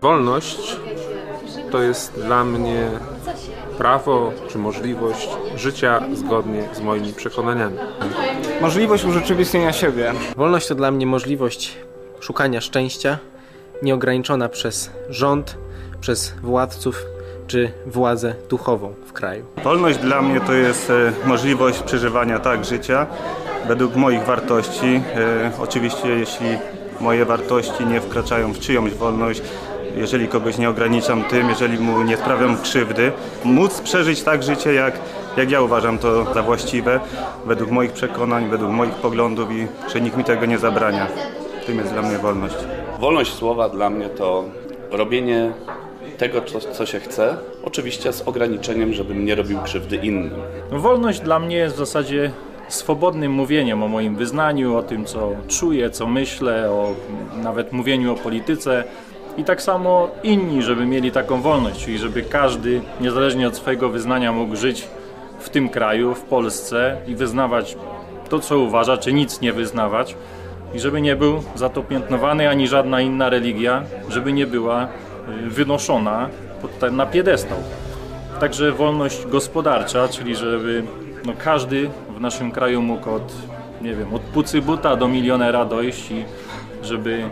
Wolność to jest dla mnie prawo czy możliwość życia zgodnie z moimi przekonaniami. Możliwość urzeczywistnienia siebie. Wolność to dla mnie możliwość szukania szczęścia, nieograniczona przez rząd, przez władców czy władzę duchową w kraju. Wolność dla mnie to jest e, możliwość przeżywania tak życia według moich wartości. E, oczywiście jeśli moje wartości nie wkraczają w czyjąś wolność, jeżeli kogoś nie ograniczam tym, jeżeli mu nie sprawiam krzywdy, móc przeżyć tak życie, jak, jak ja uważam to za właściwe, według moich przekonań, według moich poglądów i że nikt mi tego nie zabrania. Tym jest dla mnie wolność. Wolność słowa dla mnie to robienie tego, co, co się chce, oczywiście z ograniczeniem, żebym nie robił krzywdy innym. Wolność dla mnie jest w zasadzie swobodnym mówieniem o moim wyznaniu, o tym, co czuję, co myślę, o nawet mówieniu o polityce. I tak samo inni, żeby mieli taką wolność, czyli żeby każdy, niezależnie od swojego wyznania, mógł żyć w tym kraju, w Polsce i wyznawać to, co uważa, czy nic nie wyznawać. I żeby nie był za to piętnowany ani żadna inna religia, żeby nie była y, wynoszona na piedestał. Także wolność gospodarcza, czyli żeby no, każdy w naszym kraju mógł od, nie wiem, od pucybuta do milionera dojść i żeby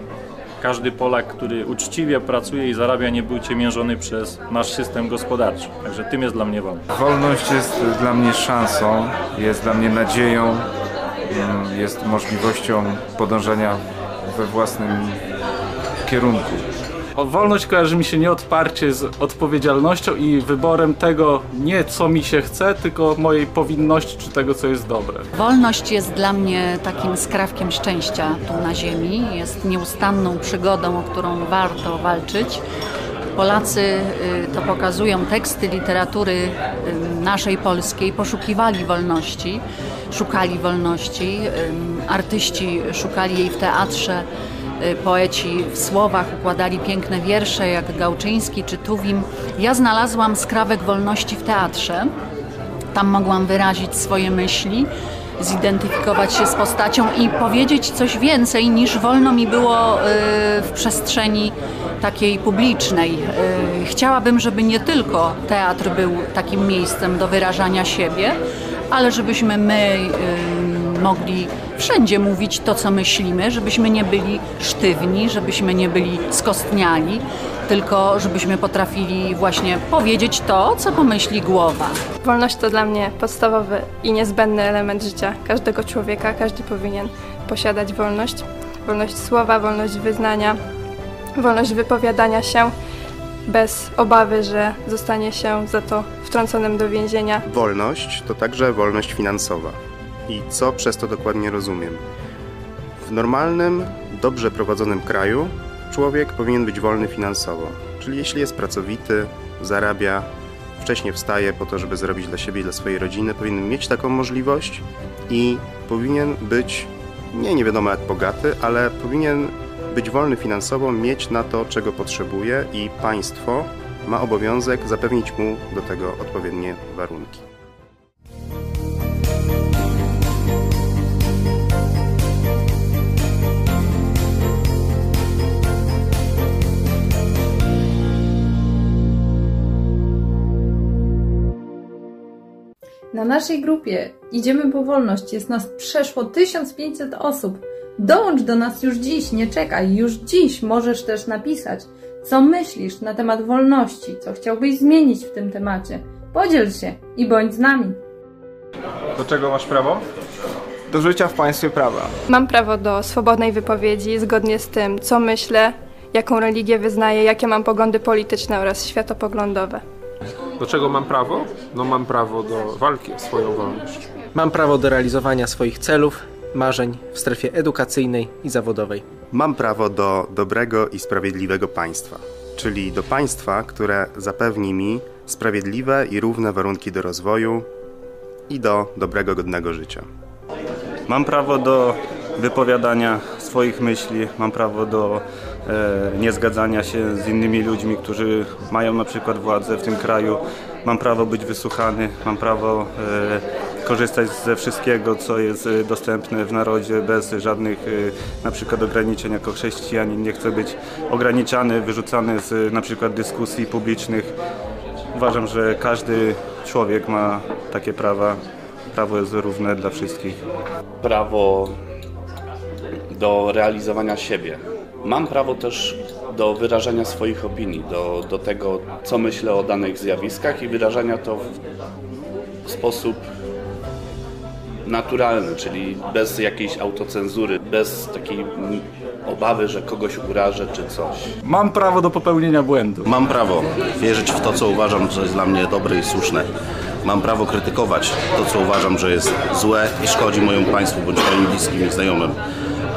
każdy Polak, który uczciwie pracuje i zarabia, nie był ciemiężony przez nasz system gospodarczy. Także tym jest dla mnie wolność. Wolność jest dla mnie szansą, jest dla mnie nadzieją, jest możliwością podążania we własnym kierunku. Wolność kojarzy mi się nieodparcie z odpowiedzialnością i wyborem tego nie co mi się chce, tylko mojej powinności czy tego co jest dobre. Wolność jest dla mnie takim skrawkiem szczęścia tu na ziemi, jest nieustanną przygodą, o którą warto walczyć. Polacy y, to pokazują, teksty literatury y, naszej polskiej poszukiwali wolności, szukali wolności, y, artyści szukali jej w teatrze, poeci w słowach układali piękne wiersze jak Gałczyński czy Tuwim. Ja znalazłam skrawek wolności w teatrze. Tam mogłam wyrazić swoje myśli, zidentyfikować się z postacią i powiedzieć coś więcej niż wolno mi było w przestrzeni takiej publicznej. Chciałabym, żeby nie tylko teatr był takim miejscem do wyrażania siebie, ale żebyśmy my mogli wszędzie mówić to, co myślimy, żebyśmy nie byli sztywni, żebyśmy nie byli skostniali, tylko żebyśmy potrafili właśnie powiedzieć to, co pomyśli głowa. Wolność to dla mnie podstawowy i niezbędny element życia każdego człowieka. Każdy powinien posiadać wolność. Wolność słowa, wolność wyznania, wolność wypowiadania się bez obawy, że zostanie się za to wtrąconym do więzienia. Wolność to także wolność finansowa i co przez to dokładnie rozumiem. W normalnym, dobrze prowadzonym kraju człowiek powinien być wolny finansowo, czyli jeśli jest pracowity, zarabia, wcześniej wstaje po to, żeby zarobić dla siebie i dla swojej rodziny, powinien mieć taką możliwość i powinien być nie nie wiadomo jak bogaty, ale powinien być wolny finansowo, mieć na to, czego potrzebuje i państwo ma obowiązek zapewnić mu do tego odpowiednie warunki. Naszej grupie Idziemy po wolność jest nas przeszło 1500 osób. Dołącz do nas już dziś, nie czekaj, już dziś możesz też napisać, co myślisz na temat wolności, co chciałbyś zmienić w tym temacie. Podziel się i bądź z nami. Do czego masz prawo? Do życia w państwie prawa. Mam prawo do swobodnej wypowiedzi zgodnie z tym, co myślę, jaką religię wyznaję, jakie mam poglądy polityczne oraz światopoglądowe. Do czego mam prawo? No mam prawo do walki o swoją wolność. Mam prawo do realizowania swoich celów, marzeń w strefie edukacyjnej i zawodowej. Mam prawo do dobrego i sprawiedliwego państwa, czyli do państwa, które zapewni mi sprawiedliwe i równe warunki do rozwoju i do dobrego, godnego życia. Mam prawo do wypowiadania swoich myśli, mam prawo do niezgadzania się z innymi ludźmi, którzy mają na przykład władzę w tym kraju. Mam prawo być wysłuchany, mam prawo e, korzystać ze wszystkiego, co jest y, dostępne w narodzie, bez żadnych na przykład ograniczeń. Jako chrześcijanin nie chcę być ograniczany, wyrzucany z na przykład dyskusji publicznych. Uważam, że każdy człowiek ma takie prawa. Prawo jest równe dla wszystkich. Prawo do realizowania siebie. Mam prawo też do wyrażania swoich opinii, do, do tego, co myślę o danych zjawiskach i wyrażania to w sposób naturalny, czyli bez jakiejś autocenzury, bez takiej obawy, że kogoś urażę czy coś. Mam prawo do popełnienia błędu. Mam prawo wierzyć w to, co uważam, że jest dla mnie dobre i słuszne. Mam prawo krytykować to, co uważam, że jest złe i szkodzi mojemu państwu bądź moim bliskim i znajomym.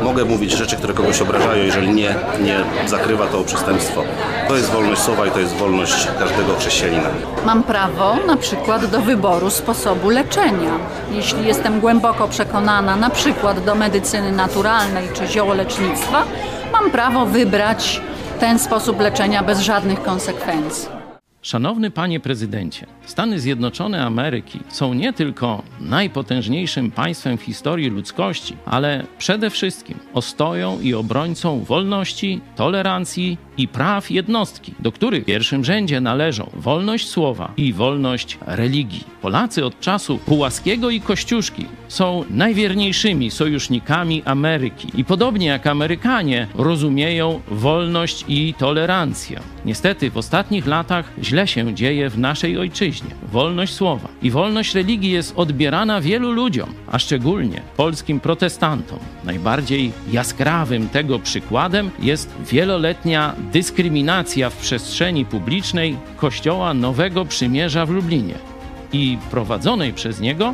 Mogę mówić rzeczy, które kogoś obrażają, jeżeli nie, nie zakrywa to przestępstwo. To jest wolność słowa i to jest wolność każdego chrześcijanina. Mam prawo na przykład do wyboru sposobu leczenia. Jeśli jestem głęboko przekonana na przykład do medycyny naturalnej czy ziołolecznictwa, mam prawo wybrać ten sposób leczenia bez żadnych konsekwencji. Szanowny panie prezydencie, Stany Zjednoczone Ameryki są nie tylko najpotężniejszym państwem w historii ludzkości, ale przede wszystkim ostoją i obrońcą wolności, tolerancji i praw jednostki, do których w pierwszym rzędzie należą wolność słowa i wolność religii. Polacy od czasu Pułaskiego i Kościuszki są najwierniejszymi sojusznikami Ameryki i podobnie jak Amerykanie rozumieją wolność i tolerancję. Niestety w ostatnich latach źle się dzieje w naszej ojczyźnie. Wolność słowa i wolność religii jest odbierana wielu ludziom, a szczególnie polskim protestantom. Najbardziej jaskrawym tego przykładem jest wieloletnia dyskryminacja w przestrzeni publicznej Kościoła Nowego Przymierza w Lublinie i prowadzonej przez niego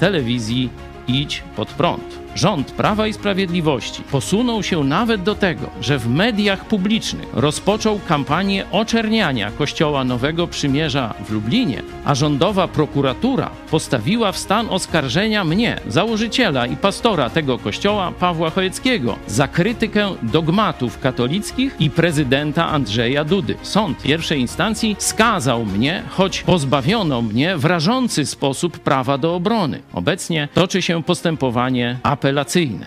telewizji Idź pod prąd. Rząd Prawa i Sprawiedliwości posunął się nawet do tego, że w mediach publicznych rozpoczął kampanię oczerniania Kościoła Nowego Przymierza w Lublinie, a rządowa prokuratura postawiła w stan oskarżenia mnie, założyciela i pastora tego kościoła, Pawła Chojeckiego, za krytykę dogmatów katolickich i prezydenta Andrzeja Dudy. Sąd pierwszej instancji skazał mnie, choć pozbawiono mnie w rażący sposób prawa do obrony. Obecnie toczy się postępowanie apelacyjne.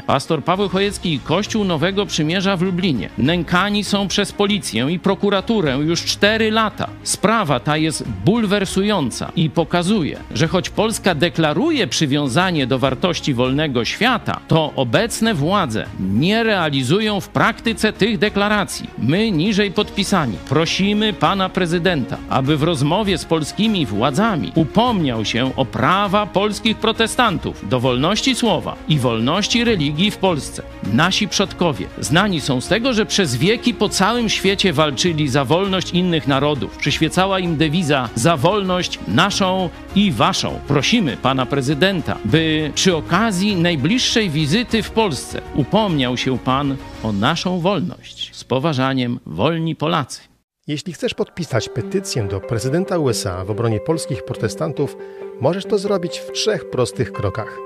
Pastor Paweł Chojecki i Kościół Nowego Przymierza w Lublinie nękani są przez policję i prokuraturę już cztery lata. Sprawa ta jest bulwersująca i pokazuje, że choć Polska deklaruje przywiązanie do wartości wolnego świata, to obecne władze nie realizują w praktyce tych deklaracji. My, niżej podpisani, prosimy pana prezydenta, aby w rozmowie z polskimi władzami upomniał się o prawa polskich protestantów do wolności słowa i wolności religii w Polsce. Nasi przodkowie znani są z tego, że przez wieki po całym świecie walczyli za wolność innych narodów. Przyświecała im dewiza za wolność naszą i waszą. Prosimy pana prezydenta, by przy okazji najbliższej wizyty w Polsce upomniał się pan o naszą wolność. Z poważaniem, wolni Polacy. Jeśli chcesz podpisać petycję do prezydenta USA w obronie polskich protestantów, możesz to zrobić w trzech prostych krokach.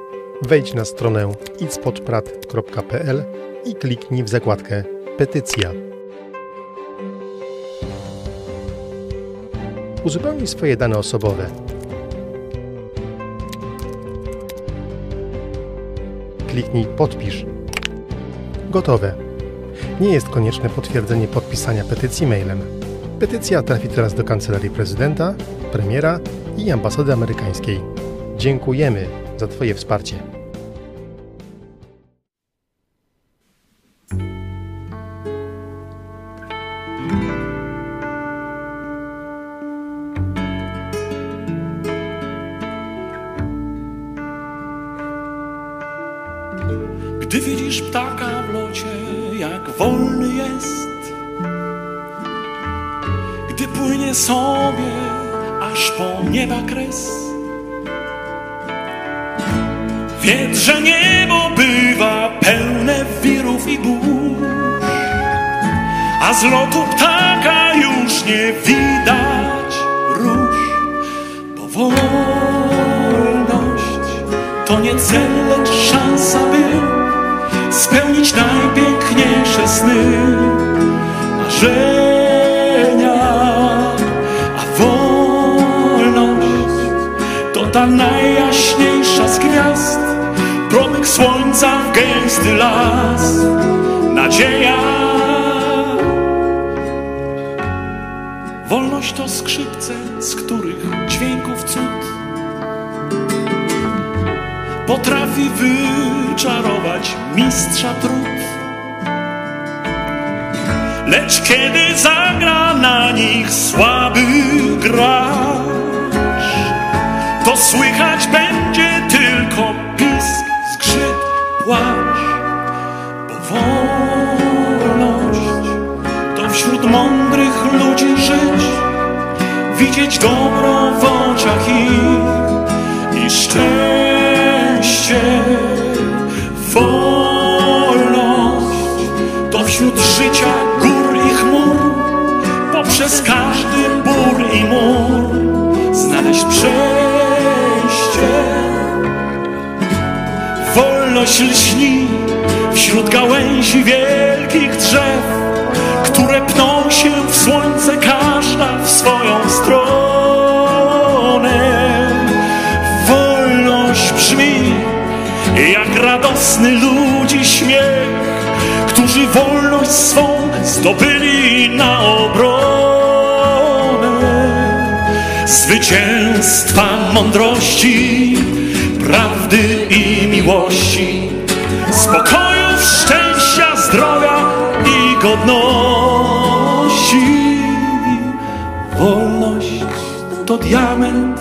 Wejdź na stronę idspodprat.pl i kliknij w zakładkę Petycja. Uzupełnij swoje dane osobowe. Kliknij Podpisz. Gotowe. Nie jest konieczne potwierdzenie podpisania petycji mailem. Petycja trafi teraz do Kancelarii Prezydenta, Premiera i Ambasady Amerykańskiej. Dziękujemy za Twoje wsparcie. Gdy widzisz ptaka w locie, jak wolny jest, gdy płynie sobie aż po nieba kres. Wiedz, że niebo bywa pełne wirów i burz, a z lotu ptaka już nie widać róż. Bo wolność to nie cel, lecz szansa, by spełnić najpiękniejsze sny, marzenia, a wolność to ta najjaśniejsza trzask gwiazd, słońca w gęsty las. Nadzieja. Wolność to skrzypce, z których dźwięków cud potrafi wyczarować mistrza trud. Lecz kiedy zagra na nich słaby gracz, to słychać będzie widzieć dobro w oczach ich i szczęście. Wolność to wśród życia gór i chmur, poprzez każdy bór i mur znaleźć przejście. Wolność lśni wśród gałęzi wielkich drzew, które pną się w słońce, każda którzy wolność swą zdobyli na obronę. Zwycięstwa mądrości, prawdy i miłości, spokoju, szczęścia, zdrowia i godności. Wolność to diament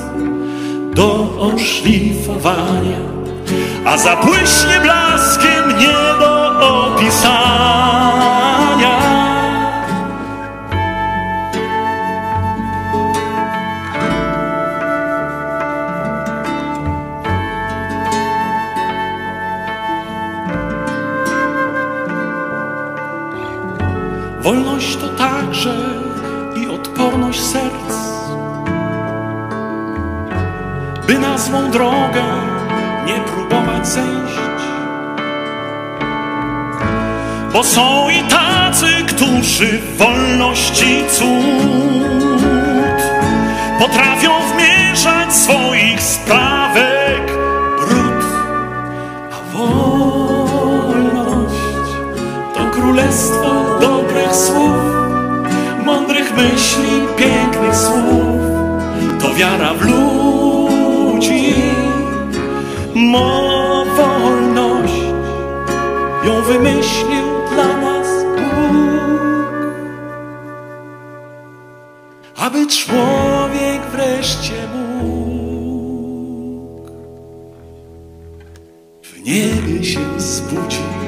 do oszlifowania, a zabłyśnie blaskiem nie do opisania. Wolność to także i odporność serc, by na złą drogę nie próbować zejść. Bo są i tacy, którzy wolności cud potrafią wmieszać swoich sprawek brud. A wolność to królestwo dobrych słów, mądrych myśli, pięknych słów. To wiara w ludzi, mo wolność ją wymyślił Aby człowiek wreszcie mógł w niebie się zbudzić.